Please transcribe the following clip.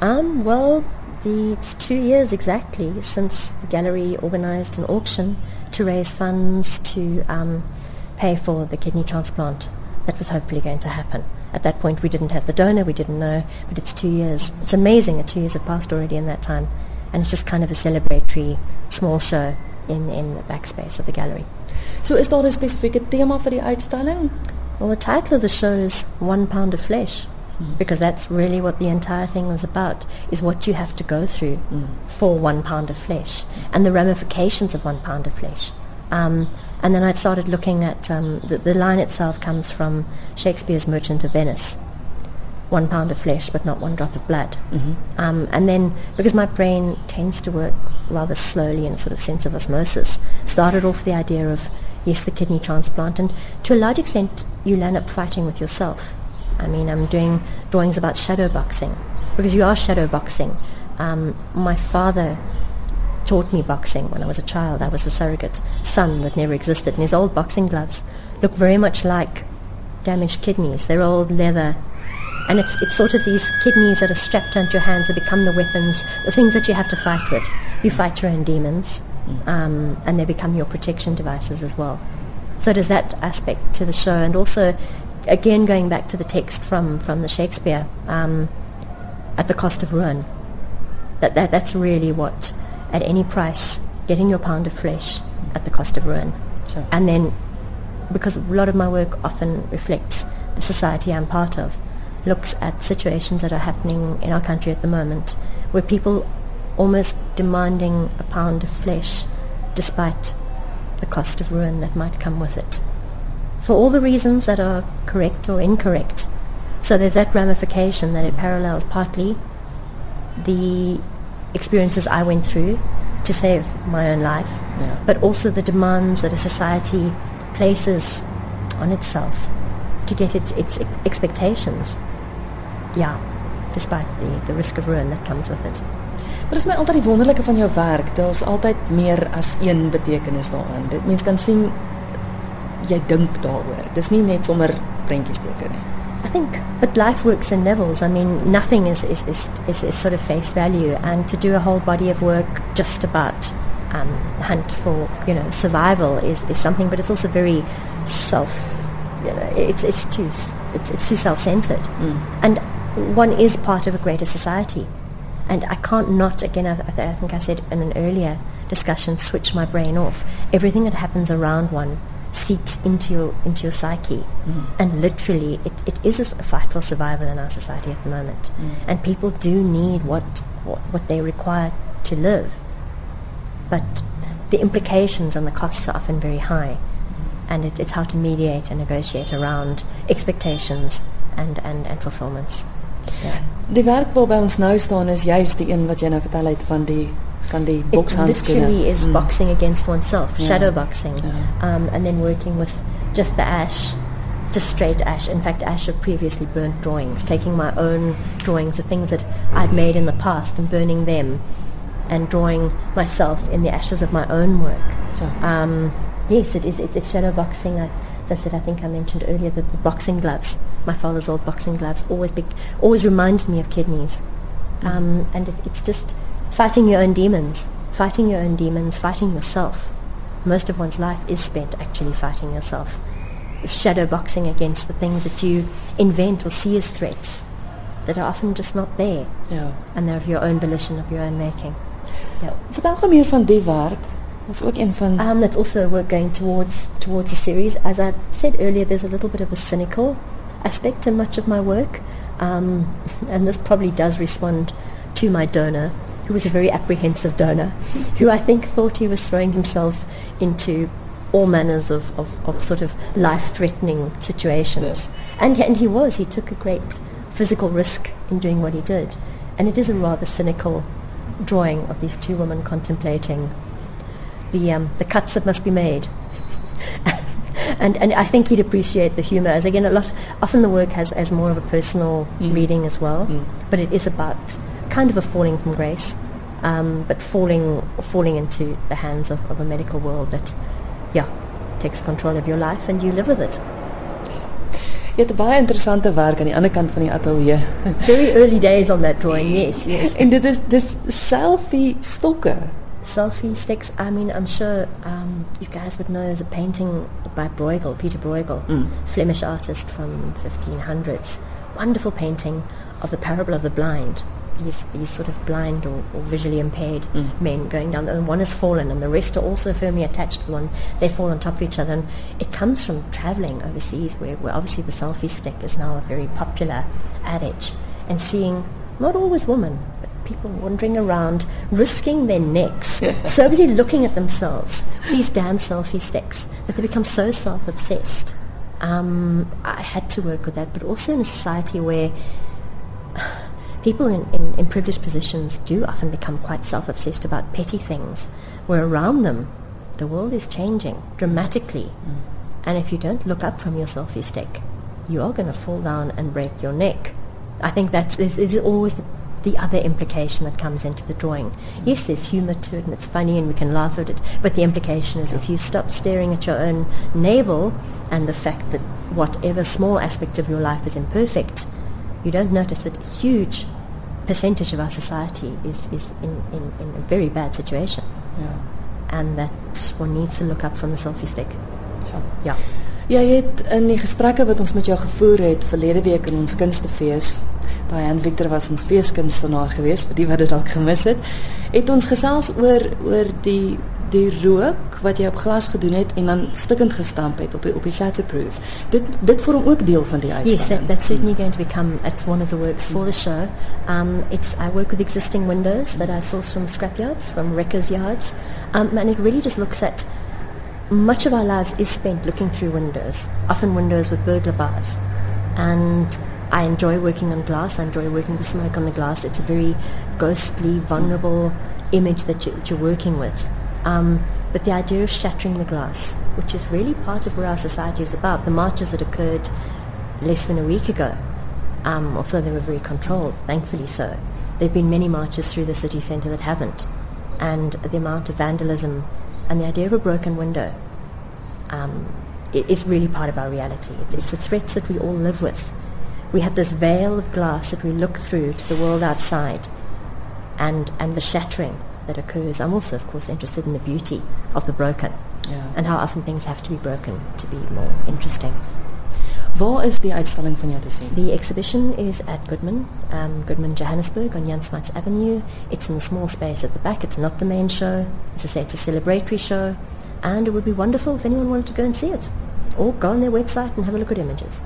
Um, well, the, it's two years exactly since the gallery organised an auction to raise funds to um, pay for the kidney transplant that was hopefully going to happen. At that point, we didn't have the donor, we didn't know, but it's two years. It's amazing that two years have passed already in that time. And it's just kind of a celebratory small show in, in the backspace of the gallery. So is daar 'n spesifieke tema vir die uitstalling? Well, the title of the show is One Pound of Flesh, because that's really what the entire thing was about, is what you have to go through for one pound of flesh and the ramifications of one pound of flesh. Um, and then I started looking at, um, the, the line itself comes from Shakespeare's Merchant of Venice, one pound of flesh but not one drop of blood. Um, and then, because my brain tends to work rather slowly in a sort of sense of osmosis, started off the idea of, yes, the kidney transplant. And to a large extent, you land up fighting with yourself. I mean, I'm doing drawings about shadow boxing, because you are shadow boxing. Um, my father taught me boxing when I was a child. I was the surrogate son that never existed. And his old boxing gloves look very much like damaged kidneys. They're old leather. And it's, it's sort of these kidneys that are strapped onto your hands that become the weapons, the things that you have to fight with. You fight your own demons, um, and they become your protection devices as well. So there's that aspect to the show. And also, again, going back to the text from, from the Shakespeare, um, at the cost of ruin. That, that, that's really what, at any price, getting your pound of flesh at the cost of ruin. Sure. And then, because a lot of my work often reflects the society I'm part of, looks at situations that are happening in our country at the moment, where people almost demanding a pound of flesh despite the cost of ruin that might come with it. For all the reasons that are correct or incorrect. So there's that ramification that it parallels partly the experiences I went through to save my own life, Yeah. but also the demands that a society places on itself to get its, its expectations. Yeah, despite the, the risk of ruin that comes with it. Maar dit is my altyd die wonderlike van jou werk. Daar's altyd meer as een betekenis daarin. Dit mens kan sien jy dink daaroor. Dis nie net sommer prentjies teken nie. I think, but life works in levels. I mean, nothing is, is, is, is, is sort of face value. And to do a whole body of work just about um, hunt for, you know, survival is, is something, but it's also very self, you know, it's, it's too, it's, it's too self-centered. And one is part of a greater society. And I can't not, again, I, I think I said in an earlier discussion, switch my brain off. Everything that happens around one seeps into your, into your psyche. Mm. And literally, it, it is a fight for survival in our society at the moment. Mm. And people do need what, what, what they require to live. But the implications and the costs are often very high. Mm. And it, it's how to mediate and negotiate around expectations and, and, and fulfillments. Yeah. Die werk waarby ons nou staan is juis die een wat jy nou vertel het van die van die It literally is boxing against oneself, Yeah. shadow boxing, Yeah. um, and then working with just the ash, just straight ash. In fact, ash of previously burnt drawings, taking my own drawings, the things that I'd made in the past, and burning them, and drawing myself in the ashes of my own work. Sure. Um, yes, it is. It's, it's shadow boxing. I, as I said, I think I mentioned earlier that the boxing gloves, my father's old boxing gloves, always be, always reminded me of kidneys. Um, and it, it's just fighting your own demons, fighting your own demons, fighting yourself. Most of one's life is spent actually fighting yourself. Shadow boxing against the things that you invent or see as threats that are often just not there. Ja. And they're of your own volition, of your own making. Yeah. Vertel gou meer van die werk. Was ook een van Um, that's also work going towards towards a series. As I said earlier, there's a little bit of a cynical aspect to much of my work, um, and this probably does respond to my donor, who was a very apprehensive donor, who I think thought he was throwing himself into all manners of, of, of sort of life-threatening situations, and and he was. He took a great physical risk in doing what he did, and it is a rather cynical drawing of these two women contemplating the um, the cuts that must be made. and and I think he'd appreciate the humour. As again, a lot often the work has as more of a personal reading as well, but it is about kind of a falling from grace, um, but falling falling into the hands of, of a medical world that, yeah, takes control of your life and you live with it. Jy het baie interessante werk aan die ander kant van die ateljee. Very early days on that drawing, yes, yes. en dit is dis selfie stokke. Selfie sticks. I mean, I'm sure um, you guys would know there's a painting by Bruegel, Peter Bruegel, Flemish artist from 1500s. Wonderful painting of the parable of the blind. These, these sort of blind or, or visually impaired men going down, and one has fallen, and the rest are also firmly attached to the one. They fall on top of each other, and it comes from traveling overseas, where, where obviously the selfie stick is now a very popular adage, and seeing not always women, but people wandering around, risking their necks, so busy looking at themselves, these damn selfie sticks, that they become so self-obsessed. Um, I had to work with that, but also in a society where people in, in, in privileged positions do often become quite self-obsessed about petty things, where around them the world is changing dramatically. Mm. And if you don't look up from your selfie stick, you are going to fall down and break your neck. I think that's is always the, the other implication that comes into the drawing. Mm. Yes, there's humour to it and it's funny and we can laugh at it, but the implication is if you stop staring at your own navel and the fact that whatever small aspect of your life is imperfect, you don't notice that huge percentage of our society is, is in, in, in a very bad situation. Ja. And that one needs to look up from the selfie stick. Ja. Yeah. Ja, jy het in die gesprekke wat ons met jou gevoer het verlede week in ons kunstefees, Diane Victor was ons feeskunstenaar geweest, vir die wat dit dalk gemis het, het ons gesels oor oor die die rook wat jy op glas gedoen het en dan stikkend gestamp het op die op die shatterproof. Dit dit vorm ook deel van die uitstalling. Yes, that, that's certainly going to become it's one of the works for the show. Um, it's I work with existing windows that I source from scrapyards, from wreckers' yards, um, and it really just looks at much of our lives is spent looking through windows, often windows with burglar bars, and I enjoy working on glass. I enjoy working the smoke on the glass. It's a very ghostly, vulnerable image that, you, that you're working with. Um, but the idea of shattering the glass, which is really part of where our society is about, the marches that occurred less than a week ago, um, although they were very controlled, thankfully so. There have been many marches through the city centre that haven't. And the amount of vandalism and the idea of a broken window um, is really part of our reality. It's, it's the threats that we all live with. We have this veil of glass that we look through to the world outside and, and the shattering that occurs. I'm also, of course, interested in the beauty of the broken Ja. and how often things have to be broken to be more interesting. Waar is die uitstalling van jou te sien? The exhibition is at Goodman, um, Goodman Johannesburg on Jan Smuts Avenue. It's in the small space at the back. It's not the main show. As I say, it's a celebratory show. And it would be wonderful if anyone wanted to go and see it. Or go on their website and have a look at images.